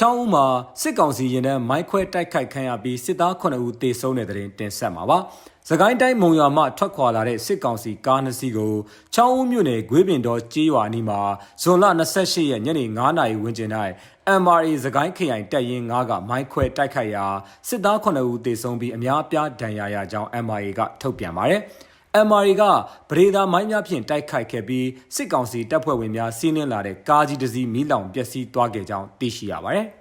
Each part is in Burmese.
ချောင်းဦးမှာစစ်ကောင်စီရင်တန်းမိုင်းခွဲတိုက်ခိုက်ခံရပြီးစစ်သား9ဦးသေဆုံးတဲ့တဲ့တင်တင်ဆက်မှာပါ။စကိုင်းတိုင်းမုံရွာမှထွက်ခွာလာတဲ့စစ်ကောင်စီကားနှစ်စီးကိုချောင်းဦးမြို့နယ်ဂွေးပင်တော်ကြေးရွာနီးမှာဇွန်လ28ရက်ညနေ9:00နာရီဝန်းကျင်၌ MRA စကိုင်းခရိုင်တပ်ရင်း9ကမိုင်းခွဲတိုက်ခိုက်ရာစစ်သား9ဦးသေဆုံးပြီးအများအပြားဒဏ်ရာရကြောင်း MRA ကထုတ်ပြန်ပါတယ်။ MRA ကပရိဒါမိုင်းများဖြင့်တိုက်ခိုက်ခဲ့ပြီးစစ်ကောင်စီတပ်ဖွဲ့ဝင်များစီးနင်းလာတဲ့ကားကြီးတစ်စီးမိလောင်ပျက်စီးသွားခဲ့ကြောင်းသိရှိရပါတယ်။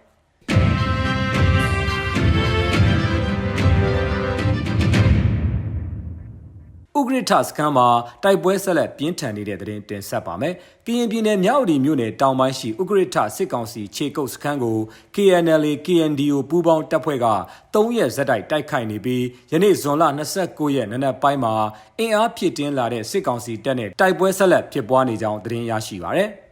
ဂရထစခန်းမှာတိုက်ပွဲဆက်လက်ပြင်းထန်နေတဲ့တဲ့တင်ဆက်ပါမယ်။ကရင်ပြည်နယ်မြောက်ဦးမြို့နယ်တောင်ပိုင်းရှိဥဂရထစစ်ကောင်စီခြေကုပ်စခန်းကို KNLA KNDO ပူးပေါင်းတပ်ဖွဲ့က3ရက်ဇက်တိုက်တိုက်ခိုက်နေပြီးယနေ့ဇွန်လ29ရက်နနက်ပိုင်းမှာအင်အားဖြည့်တင်းလာတဲ့စစ်ကောင်စီတပ်နဲ့တိုက်ပွဲဆက်လက်ဖြစ်ပွားနေကြောင်းသတင်းရရှိပါရယ်။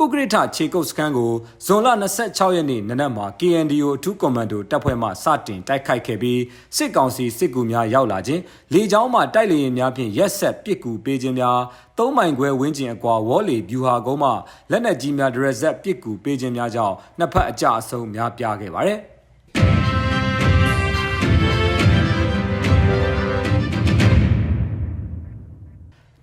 ဥက္ကဋ္ဌခြေကုပ်စခန်းကိုဇွန်လ26ရက်နေ့နနက်မှာ KNDO အထူးကွန်မန်ဒိုတပ်ဖွဲ့မှစတင်တိုက်ခိုက်ခဲ့ပြီးစစ်ကောင်စီစစ်ကူများရောက်လာခြင်းလေကြောင်းမှတိုက်လေယာဉ်များဖြင့်ရက်ဆက်ပစ်ကူပေးခြင်းများသုံးမိုင်ခွဲဝန်းကျင်အကွာဝေါ်လီဗျူဟာကုန်းမှလက်နက်ကြီးများဒရက်ဆက်ပစ်ကူပေးခြင်းများကြောင့်နှစ်ဖက်အကြအဆုံးများပြားခဲ့ပါတယ်။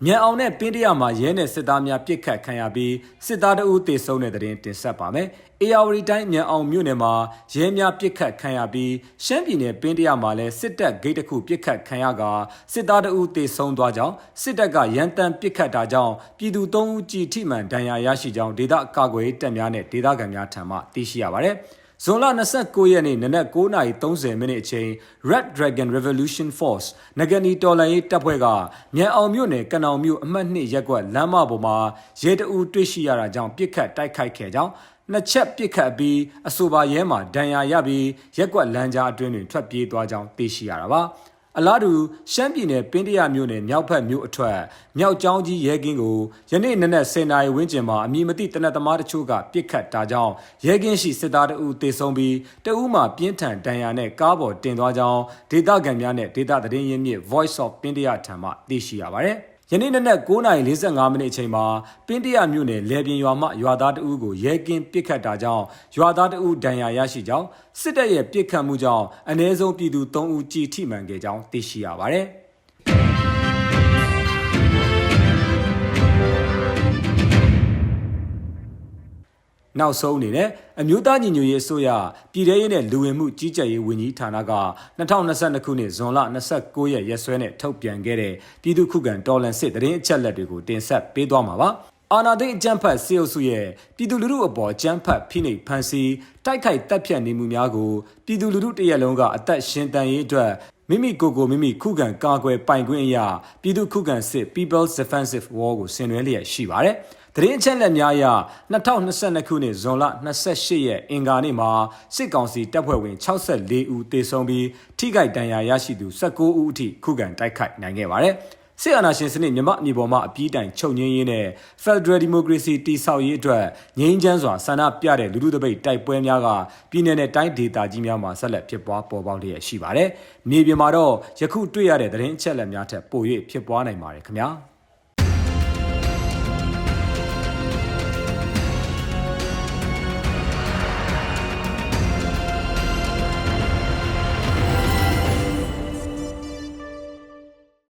မြန်အောင်နဲ့ပင်းတရမှာရဲနဲ့စစ်သားများပြစ်ခတ်ခံရပြီးစစ်သားတအုပ်တေဆုံးတဲ့တဲ့တင်တင်ဆက်ပါမယ်။အေယာဝတီတိုင်းမြန်အောင်မြို့နယ်မှာရဲများပြစ်ခတ်ခံရပြီးရှမ်းပြည်နယ်ပင်းတရမှာလည်းစစ်တပ်ဂိတ်တစ်ခုပြစ်ခတ်ခံရကစစ်သားတအုပ်တေဆုံးသွားကြောင်းစစ်တပ်ကရန်တမ်းပြစ်ခတ်တာကြောင့်ပြည်သူ၃ဦးကြည်ထိမှန်ဒဏ်ရာရရှိကြောင်းဒေသကာကွယ်တပ်များနဲ့ဒေသခံများထံမှသိရှိရပါတယ်။ ဇွန်လ29ရက်နေ့နနက်9:30မိနစ်အချိန် Red Dragon Revolution Force နဂနီတော်လန်ရေးတပ်ဖွဲ့ကမြန်အောင်မြို့နယ်ကနောင်မြို့အမှတ်2ရပ်ကွက်လမ်းမပေါ်မှာရဲတအူတွေ့ရှိရတာကြောင့်ပြစ်ခတ်တိုက်ခိုက်ခဲ့ကြောင်းနှစ်ချက်ပစ်ခတ်ပြီးအဆိုပါရဲမှာဒဏ်ရာရပြီးရက်ကွက်လမ်းကြားအတွင်းတွင်ထွက်ပြေးသွားကြောင်းသိရှိရတာပါ။ အလားတူရှမ်းပြည်နယ်ပင်းတရမြို့နယ်မြောက်ဘက်မြို့အထွက်မြောက်ကျောင်းကြီးရဲကင်းကိုယနေ့နနက်10:00နာရီဝန်းကျင်မှာအမည်မသိတနက်သမားတချို့ကပစ်ခတ်တာကြောင့်ရဲကင်းရှိစစ်သားတအုပ်တေဆုံးပြီးတအုပ်မှပြင်းထန်ဒဏ်ရာနဲ့ကားပေါ်တင်သွားကြောင်းဒေသခံများနဲ့ဒေသသတင်းရင်းမြစ် Voice of ပင်းတရထံမှသိရှိရပါတယ်။ ယနေ့နနက်9:45မိနစ်အချိန်မှာပင်းတရမြို့နယ်လေပြင်းရွာမှရွာသားတအုပ်ကိုရဲကင်းပစ်ခတ်တာကြောင့်ရွာသားတအုပ်ဒဏ်ရာရရှိကြောင်းစစ်တပ်ရဲ့ပစ်ခတ်မှုကြောင့်အ ਨੇ ဆုံးပြည်သူ3ဦးကြည်ထိမှန်ခဲ့ကြောင်းသိရှိရပါတယ်။ နောက်ဆုံးအနေနဲ့အမျိုးသားညီညွတ်ရေးအစိုးရပြည်ထရေးနဲ့လူဝင်မှုကြီးကြပ်ရေးဝန်ကြီးဌာနက2022ခုနှစ်ဇွန်လ29ရက်ရက်စွဲနဲ့ထုတ်ပြန်ခဲ့တဲ့ပြည်သူ့ခုခံတော်လှန်စစ်တရင်အချက်လက်တွေကိုတင်ဆက်ပေးသွားမှာပါ။အာနာသိအကြမ်းဖက်စေအုပ်စုရဲ့ပြည်သူလူထုအပေါ်ကြမ်းဖက်ဖိနှိပ်ဖန်ဆီးတိုက်ခိုက်တပ်ဖြတ်နေမှုများကိုပြည်သူလူထုတရက်လုံးကအသက်ရှင်တန်ရေးအတွက်မိမိကိုယ်ကိုမိမိခုခံကာကွယ်ပိုင်ခွင့်အရာပြည်သူခုခံစစ် People's Defensive War ကိုဆင်နွှဲလျက်ရှိပါတယ်။ သတင်းအချက်လက်များအရ2022ခုနှစ်ဇွန်လ28ရက်အင်္ဂါနေ့မှာစစ်ကောင်စီတပ်ဖွဲ့ဝင်64ဦးသေဆုံးပြီးထိခိုက်ဒဏ်ရာရရှိသူ19ဦးအထိခုခံတိုက်ခိုက်နိုင်ခဲ့ပါတယ်။စစ်အာဏာရှင်စနစ်မြမအမြေပေါ်မှာအပြည့်တိုင်ချုပ်ငင်းရေးနဲ့ Federal Democracy တည်ဆောက်ရေးအတွက်ငြိမ်းချမ်းစွာဆန္ဒပြတဲ့လူထုတပိတ်တိုက်ပွဲများကပြည်내နဲ့တိုင်းဒေသကြီးများမှာဆက်လက်ဖြစ်ပွားပေါ်ပေါက်လျက်ရှိပါတယ်။မြေပြင်မှာတော့ယခုတွေ့ရတဲ့သတင်းအချက်အလက်များထက်ပို၍ဖြစ်ပွားနိုင်ပါတယ်ခင်ဗျာ။